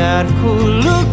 biar ku luka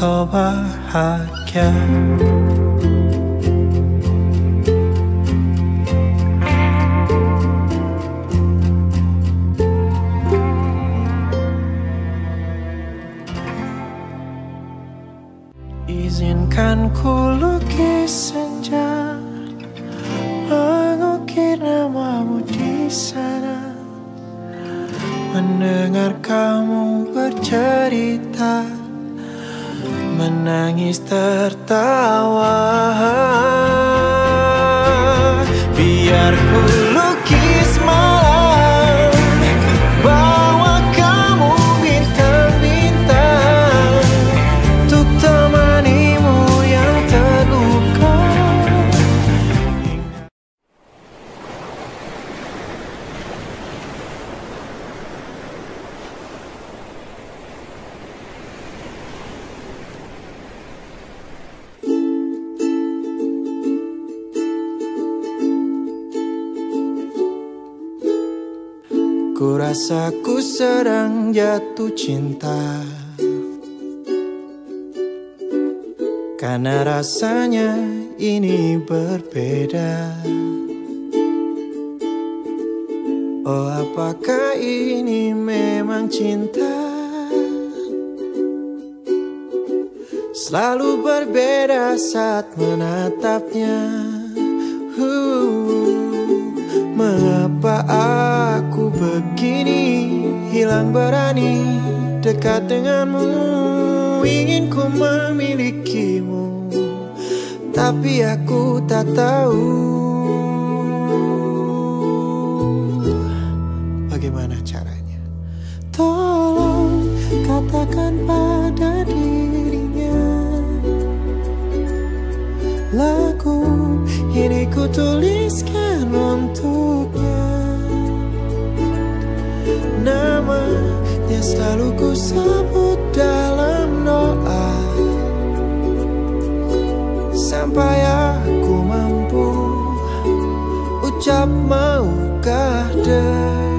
ก็ว่าหากแค่ jarang jatuh cinta. Karena rasanya ini berbeda. Oh apakah ini memang cinta? Selalu berbeda saat menatapnya. Uh, Mengapa aku Hilang berani dekat denganmu. Ingin ku memilikimu Tapi aku tak tahu. Bagaimana caranya? Tolong katakan pada dirinya Lagu ini ku tuliskan untuknya Namanya selalu ku sebut dalam doa. Sampai aku mampu ucap maukah denganku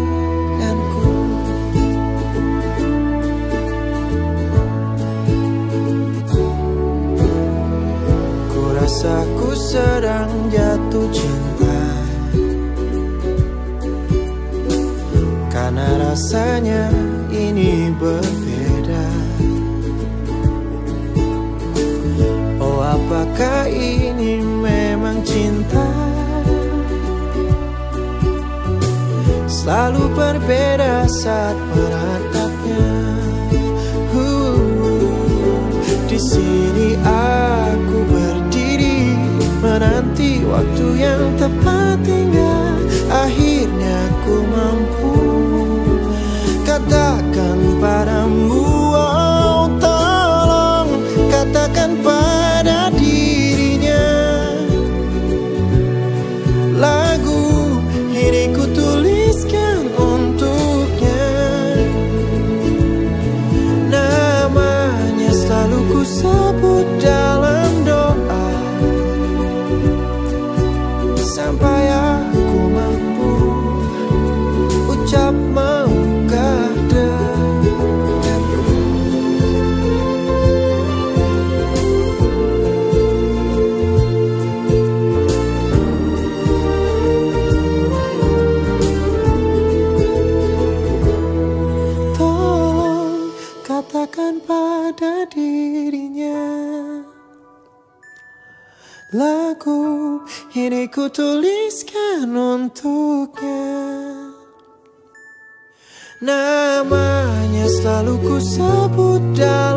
tuliskan untuknya. Namanya selalu ku sebut dalam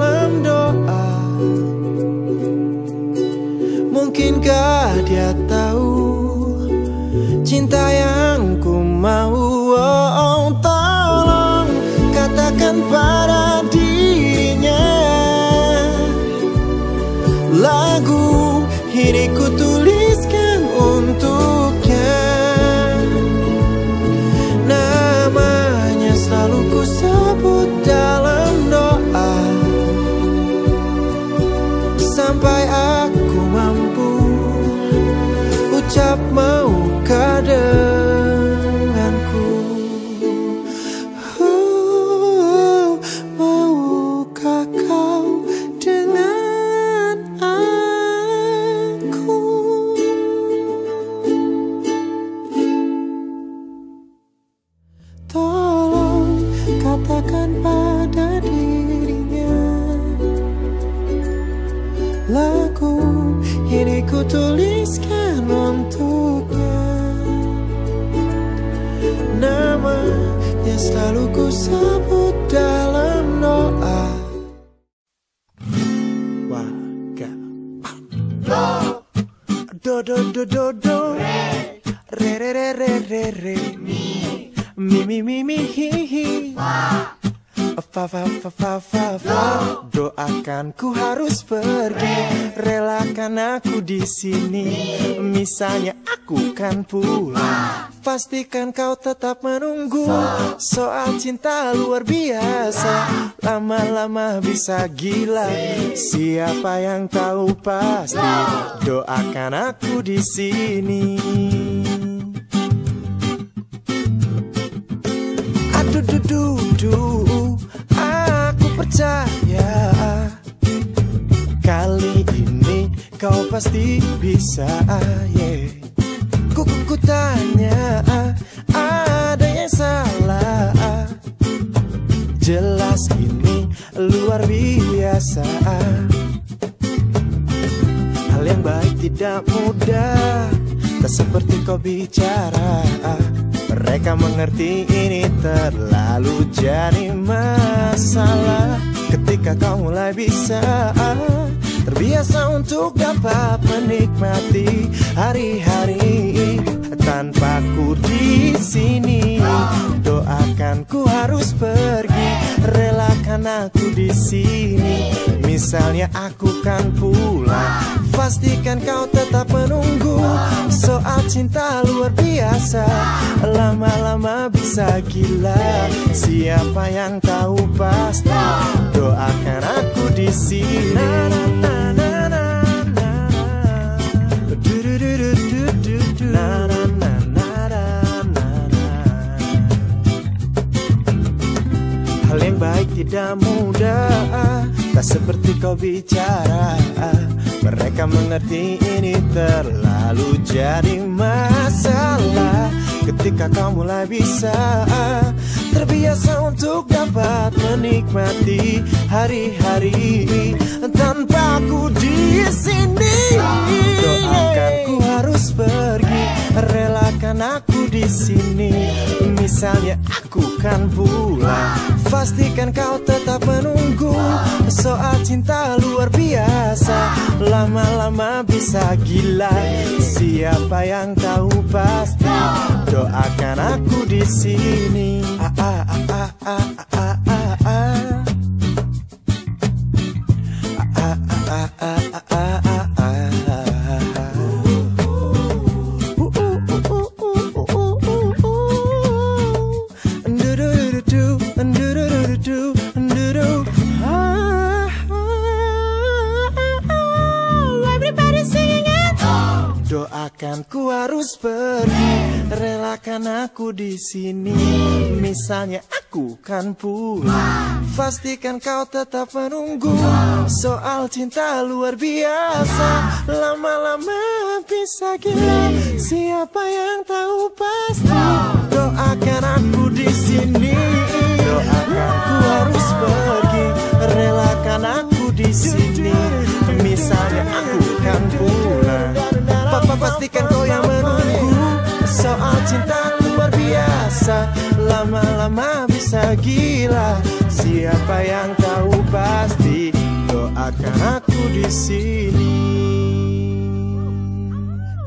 Pastikan kau tetap menunggu. Soal cinta luar biasa Lama-lama bisa gila. Siapa yang tahu pasti Doakan aku di sini. Aduh duh duh duh Aku percaya. Kali ini kau pasti bisa yeah. Ku, ku, ku tanya Ada yang salah? Jelas ini luar biasa. Hal yang baik tidak mudah Tak seperti kau bicara. Mereka mengerti ini terlalu jadi masalah. Ketika kau mulai bisa Terbiasa untuk dapat menikmati hari-hari tanpa ku di sini. Doakan ku harus pergi, relakan aku di sini. Misalnya aku kan pulang, pastikan kau tetap menunggu. Soal cinta luar biasa, lama-lama bisa gila. Siapa yang tahu pasti, doakan aku di sini. Baik tidak mudah. Tak seperti kau bicara. Mereka mengerti ini terlalu jadi masalah. Ketika kau mulai bisa Terbiasa untuk dapat menikmati hari-hari Tanpa aku di sini. Doakan ku harus pergi Relakan aku di sini. Misalnya aku kan pulang Pastikan kau tetap menunggu. Soal cinta luar biasa Lama-lama bisa gila. Siapa yang tahu pasti Doakan aku di sini ah, ah, ah, ah, ah. Doakan ku harus pergi, relakan aku di sini. Misalnya aku kan pulang, pastikan kau tetap menunggu. Soal cinta luar biasa, lama-lama bisa gila. Siapa yang tahu pasti? Doakan aku di sini. Doakan ku harus pergi, relakan aku di sini. Misalnya aku kan papa pastikan kau yang menunggu. Soal cinta luar biasa, lama-lama bisa gila. Siapa yang tahu pasti? Doakan aku di sini.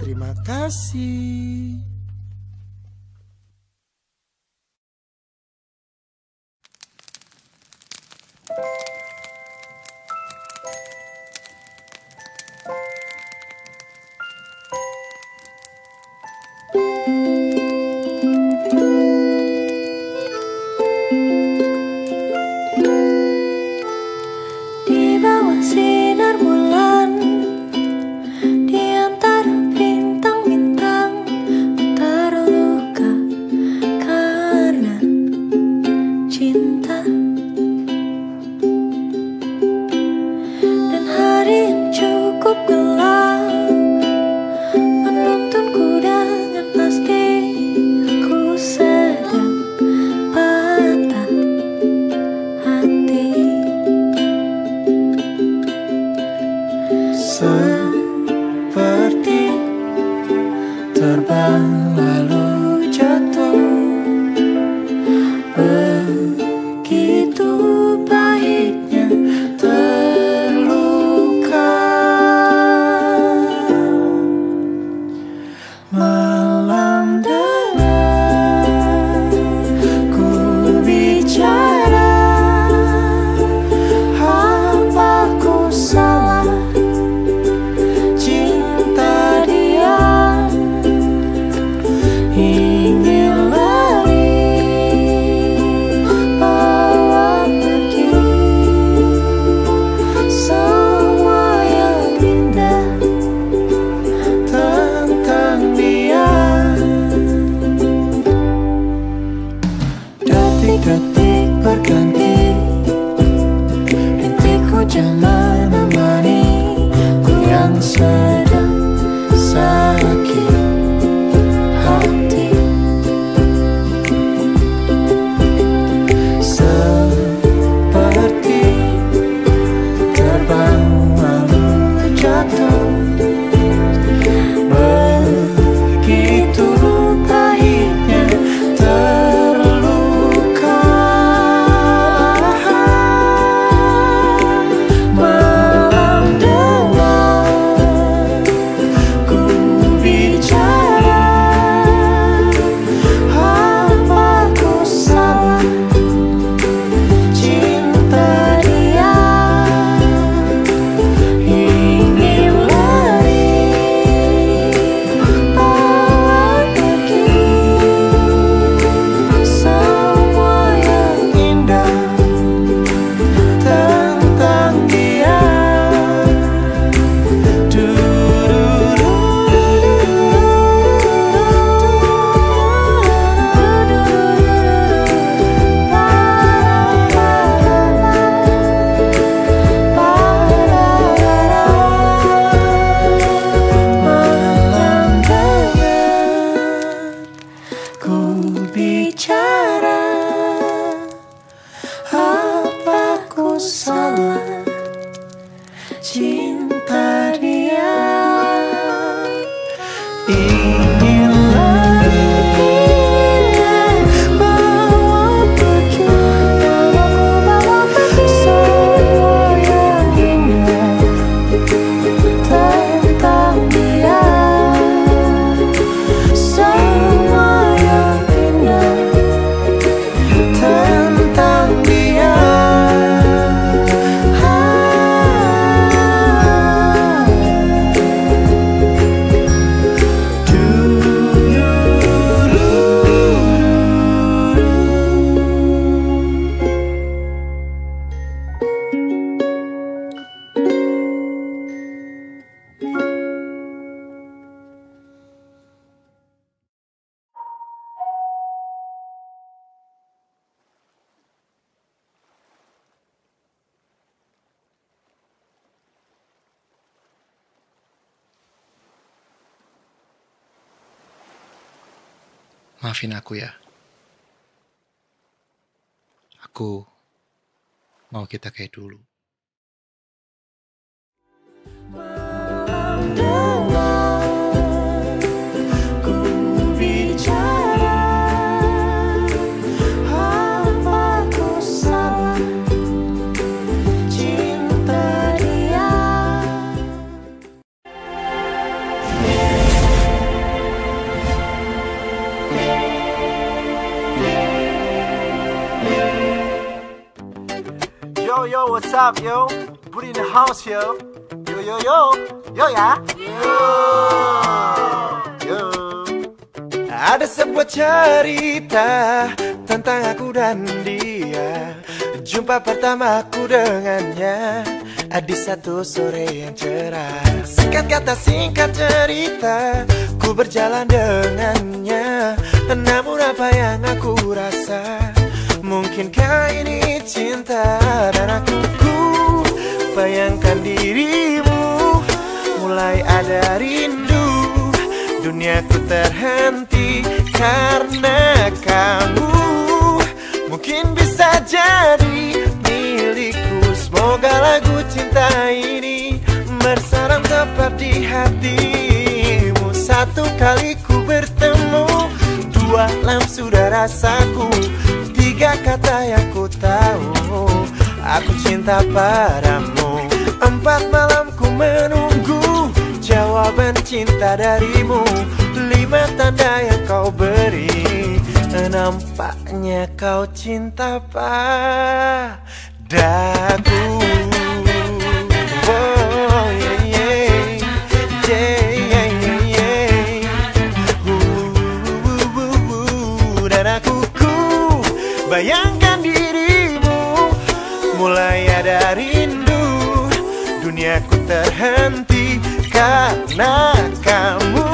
Terima kasih. Maafin aku ya. Aku mau kita kayak dulu. Yo yo what's up yo? Booty in the house yo. Yo yo yo. Yo ya. Yo. Ada sebuah cerita Tentang aku dan dia. Jumpa pertamaku dengannya Di satu sore yang cerah. Singkat kata singkat cerita Ku berjalan dengannya. Namun apa yang aku rasa Mungkinkah ini cinta Dan aku ku bayangkan dirimu? Mulai ada rindu Duniaku terhenti karena kamu. Mungkin bisa jadi milikku. Semoga lagu cinta ini Bersarang tepat di hatimu. Satu kali ku bertemu Dua lam sudah rasaku Tiga kata yang ku tahu Aku cinta padamu. Empat malam ku menunggu Jawaban cinta darimu. Lima tanda yang kau beri Nampaknya kau cinta padaku terhenti karena kamu.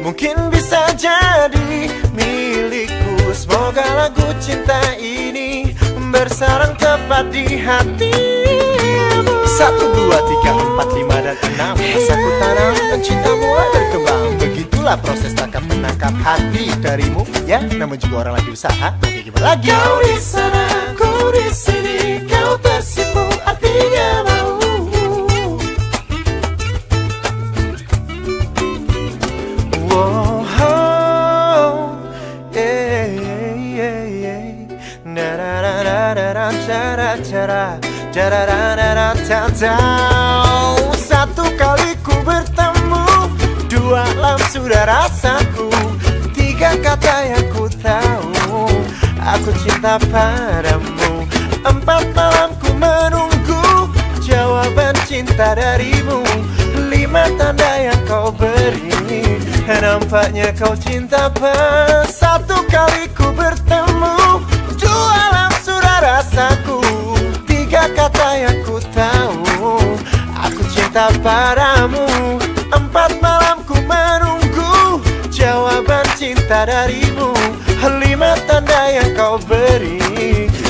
Mungkin bisa jadi milikku. Semoga lagu cinta ini Bersarang tepat di hatimu. Satu, dua, tiga, empat, lima, dan enam. Masa ku tanam dan cinta mulai berkembang Begitulah proses tangkap menangkap hati darimu Ya, namun juga orang lagi usaha kayak gimana lagi? Kau di sana, kau di sini. Kau tersipu, artinya ta. Satu kali ku bertemu, dua lam sudah rasaku, tiga kata yang ku tahu, aku cinta padamu. Empat malam ku menunggu jawaban cinta darimu, lima tanda yang kau beri. Nampaknya kau cinta pas Satu kali ku bertemu. Alam sudah rasaku Tiga kata yang ku tahu. Aku cinta padamu Empat malam ku menunggu. Jawaban cinta darimu Lima tanda yang kau beri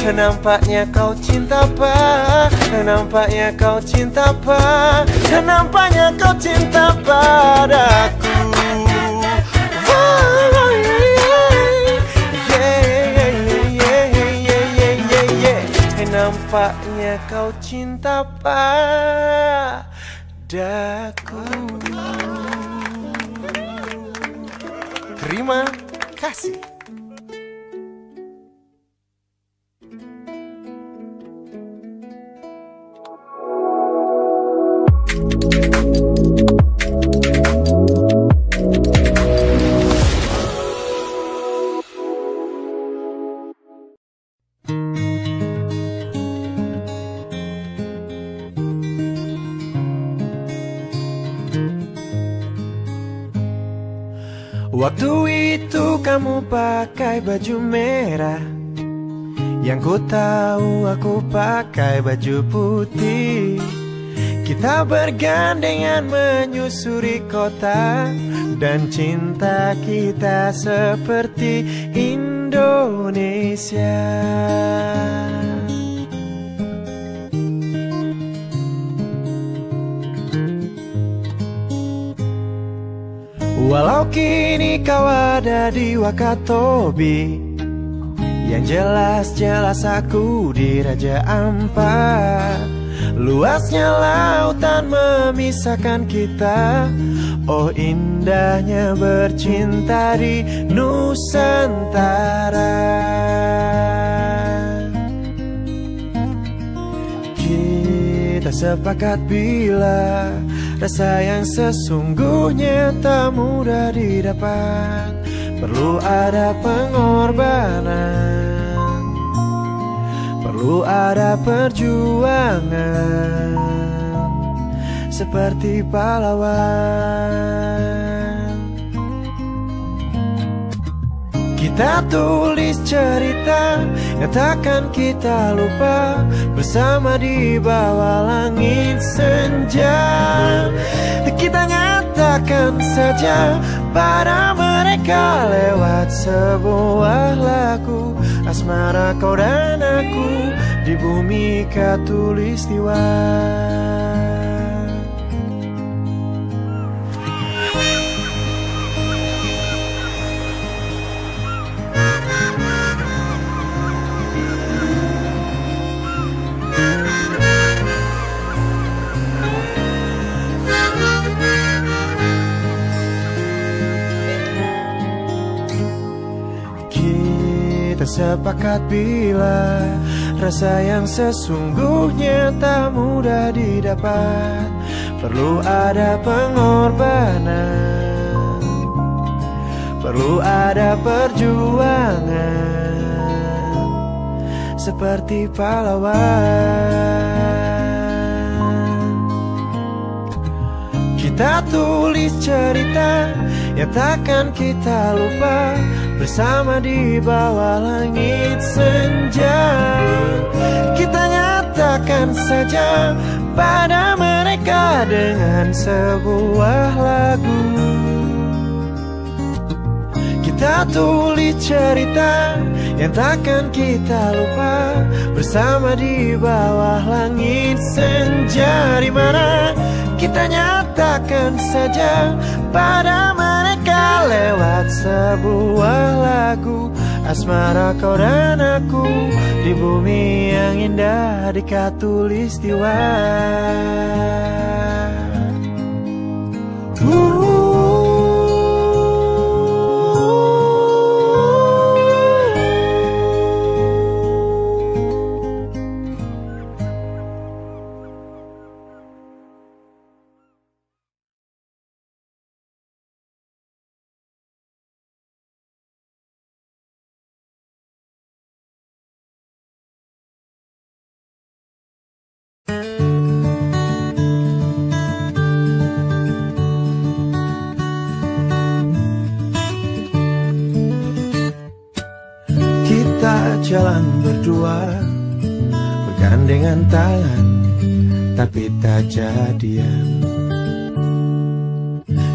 Nampaknya kau cinta apa? Nampaknya kau cinta apa? Nampaknya kau cinta padaku Nampaknya kau cinta padaku Terima kasih pakai baju merah. Yang ku tahu aku pakai baju putih. Kita bergandengan menyusuri kota. Dan cinta kita seperti Indonesia Walau kini kau ada di Wakatobi Yang jelas-jelas aku di Raja Ampat. Luasnya lautan memisahkan kita. Oh indahnya bercinta di Nusantara. Kita sepakat bila Rasa yang sesungguhnya tak mudah didapat. Perlu ada pengorbanan. Perlu ada perjuangan. Seperti pahlawan. Kita tulis cerita yang takkan kita lupa. Bersama di bawah langit senja nyatakan saja pada mereka lewat sebuah lagu Asmara kau dan aku di bumi katulistiwa Sepakat bila Rasa yang sesungguhnya tak mudah didapat. Perlu ada pengorbanan. Perlu ada perjuangan. Seperti pahlawan. Kita tulis cerita yang takkan kita lupa Bersama di bawah langit senja Kita nyatakan saja pada mereka dengan sebuah lagu. Kita tulis cerita yang takkan kita lupa. Bersama di bawah langit senja di mana kita nyatakan saja pada mereka lewat sebuah lagu Asmara kau dan aku di bumi yang indah di katulistiwa. Kita berdua Bergandengan tangan Tapi tak jadian.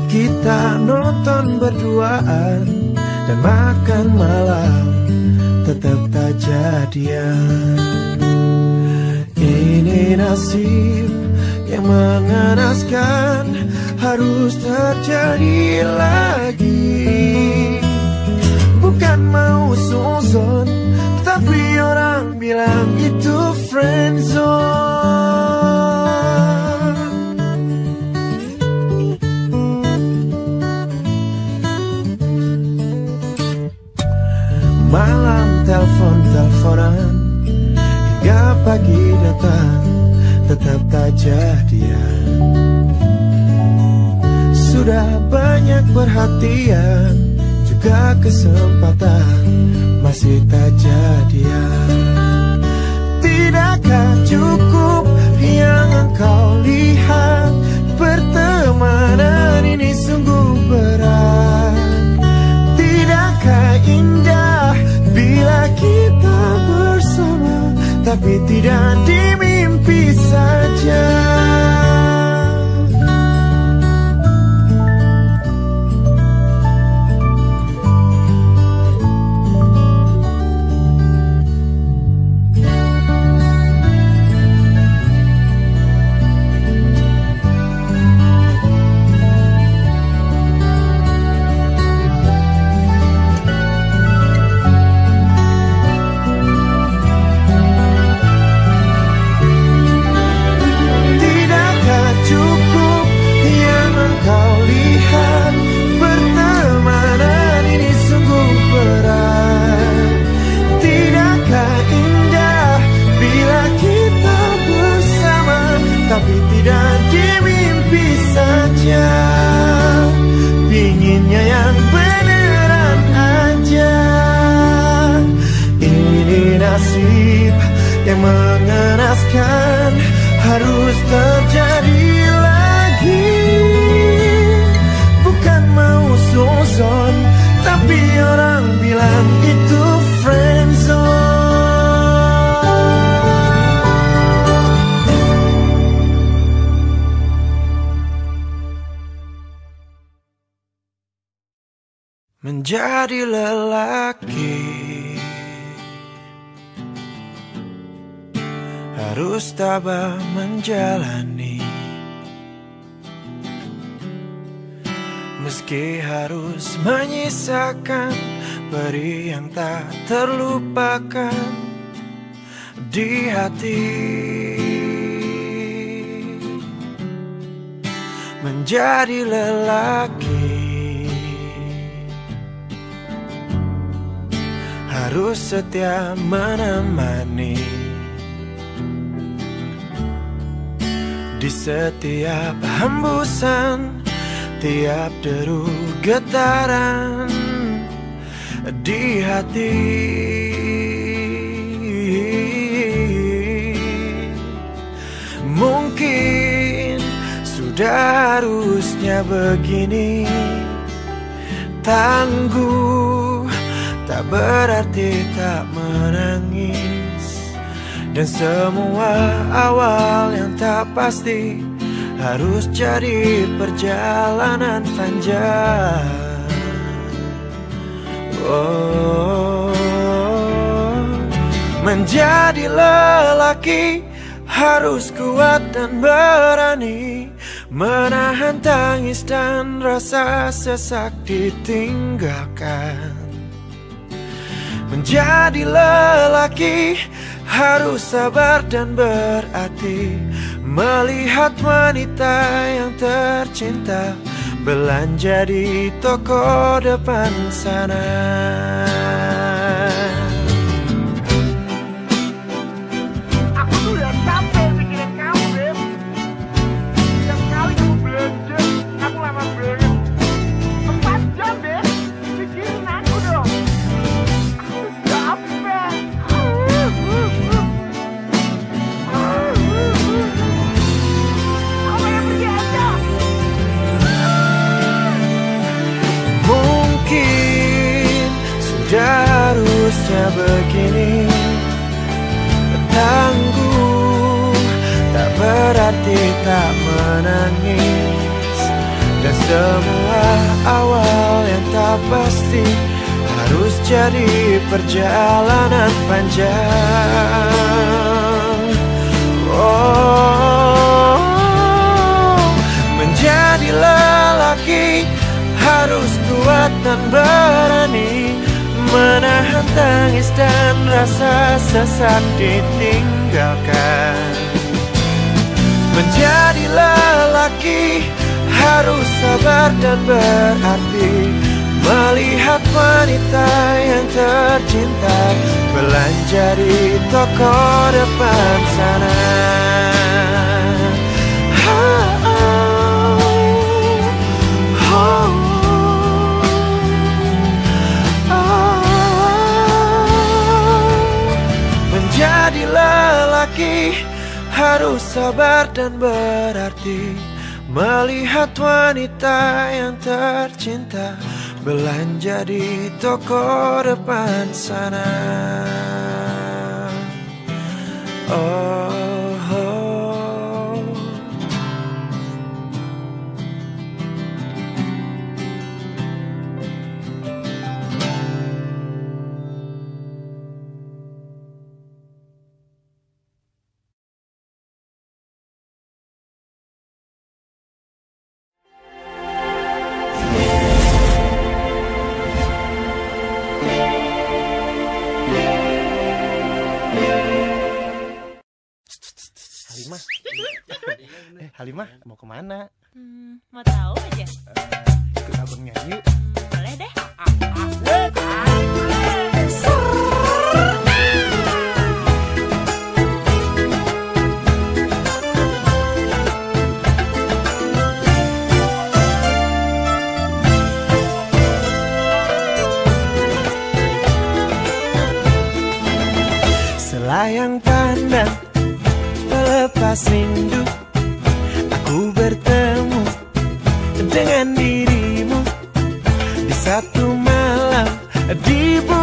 Kita nonton berduaan Dan makan malam Tetap tak jadian. Ini nasib yang mengenaskan Harus terjadi lagi. Bukan mau suzon Tapi orang bilang itu friendzone Malam telepon-teleponan Hingga pagi datang Tetap tak jadian. Sudah banyak perhatian Juga kesempatan Masih tak jadian. Tidakkah cukup yang engkau lihat? Pertemanan ini sungguh berat. Tidakkah indah bila kita bersama? Tapi tidak di mimpi Menjadi lelaki. Harus tabah menjalani. Meski harus menyisakan peri yang tak terlupakan di hati. Menjadi lelaki harus setia menemani. Di setiap hembusan Tiap deru getaran Di hati. Mungkin sudah harusnya begini Tangguh tak berarti tak menangis. Dan semua awal yang tak pasti Harus jadi perjalanan panjang. Oh, menjadi lelaki harus kuat dan berani Menahan tangis dan rasa sesak ditinggalkan Menjadi lelaki harus sabar dan berarti Melihat wanita yang tercinta Belanja di toko depan sana berarti tak menangis. Dan semua awal yang tak pasti Harus jadi perjalanan panjang. Oh, menjadi lelaki harus kuat dan berani Menahan tangis dan rasa sesak ditinggalkan Menjadi lelaki harus sabar dan berarti Melihat wanita yang tercinta Belanja di toko depan sana. Menjadi lelaki harus sabar dan berarti Melihat wanita yang tercinta Belanja di toko depan sana. Oh, Halimah mau ke mana? Hmm, mau tahu aja? Ikut abang nyanyi yuk Hmm, boleh deh. Selayang pandang Pelepas rindu Dengan dirimu. Di satu malam Di bulan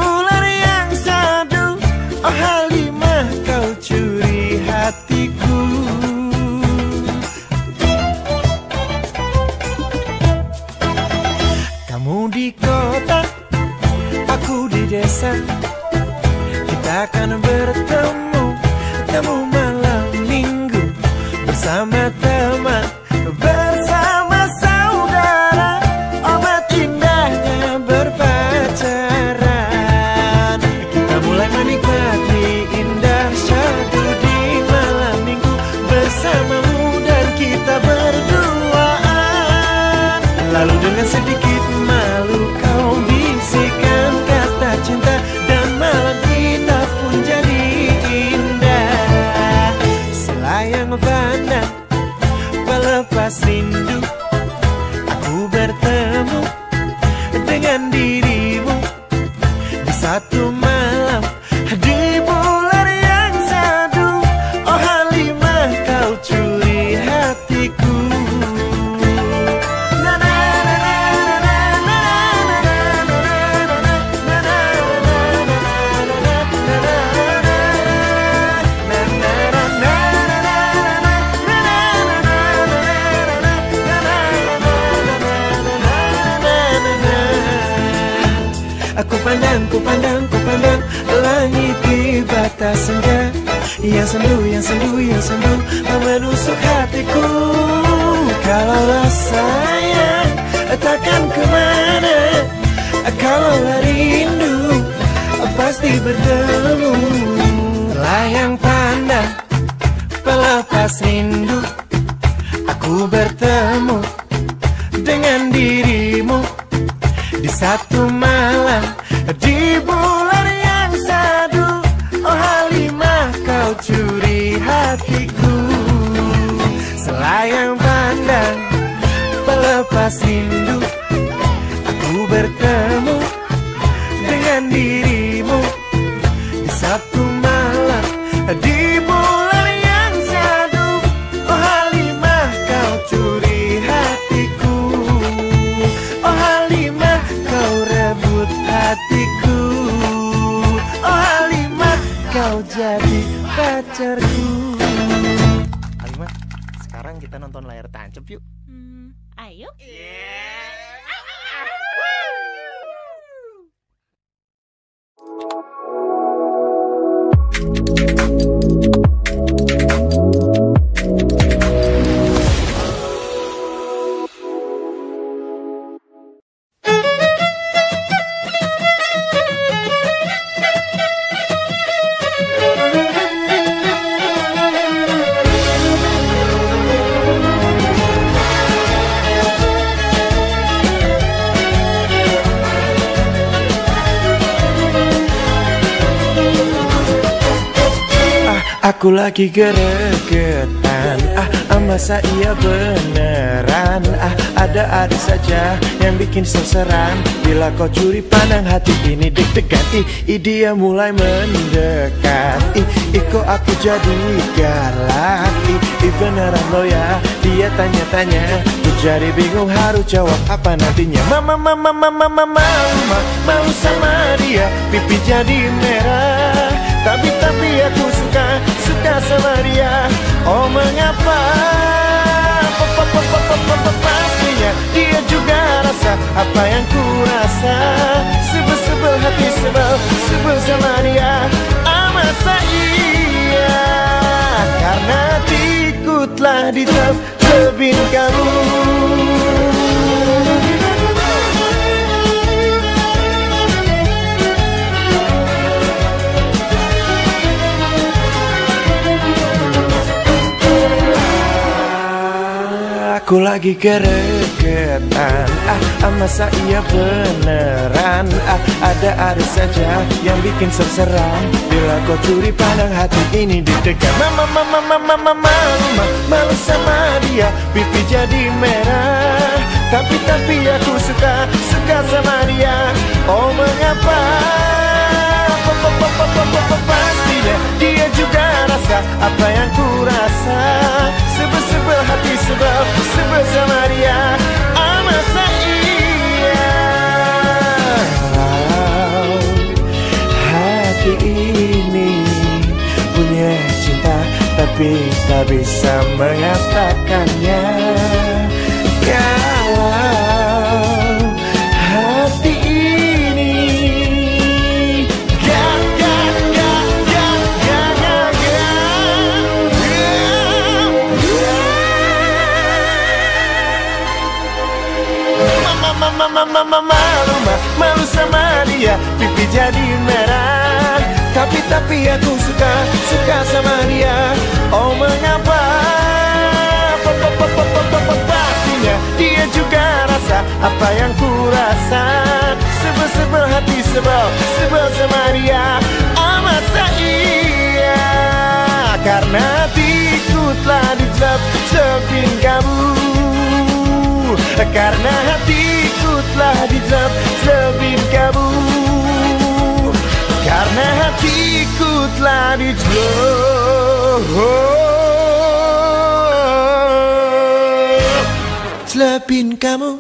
batas senja Yang sendu, yang sendu, yang sendu Menusuk hatiku. Kalaulah sayang Takkan ke mana Kalau rindu Pasti bertemu. Layang pandang Pelepas rindu Aku bertemu jadi pacarku. Alima, sekarang kita nonton layar tancap yuk. Hmm, Ayo. Yeah. Ah, ah, ah. Aku lagi geregetan. Ah, ah masa iya beneran? Ah, ada ada saja yang bikin seseran Bila kau curi pandang hati ini deg-degan. Ih, dia mulai mendekat. Ih, ih kok aku jadi galak? Ih, ih beneran lo ya? Dia tanya-tanya. Ku jadi bingung harus jawab apa nantinya. Mama, mama, mama, mama, mama Mau sama dia. Pipi jadi merah. Tapi, tapi aku suka Suka sama dia. Oh mengapa? Pa- pa- pa- pa- pa- pa- pa- Pastinya dia juga rasa Apa yang ku rasa. Sebel-sebel hati sebel Sebel sama dia. Masa iya Karena hatiku telah ditebin kamu Aku lagi geregetan Ah, ah masa iya beneran? Ah, ada ada saja yang bikin serseran Bila kau curi pandang hati ini ditekan Mama, mama, mama, mama, mama Malu sama dia, pipi jadi merah. Tapi, tapi aku suka, suka sama dia. Oh mengapa? Pa- pa- pa- pa- pa- pa- pa- Pastinya dia juga rasa apa yang ku rasa. Sebel-sebel hati sebel, sebel sama dia. Ah masa iya Hati ini punya cinta Tapi tak bisa mengatakannya. Kalau mama, malu, ma- malu sama dia. Pipi jadi merah. Tapi, tapi aku suka, suka sama dia. Oh mengapa? Pa- pa- pa- pa- pa- pa- pa- Pastinya dia juga rasa Apa yang ku rasa. Sebel-sebel hati sebel Sebel sama dia. Masa iya Karena hatiku telah dijelap-jelapin kamu karena hatiku telah dijelap-jelapin kamu. Karena hatiku telah dijelap-jelapin kamu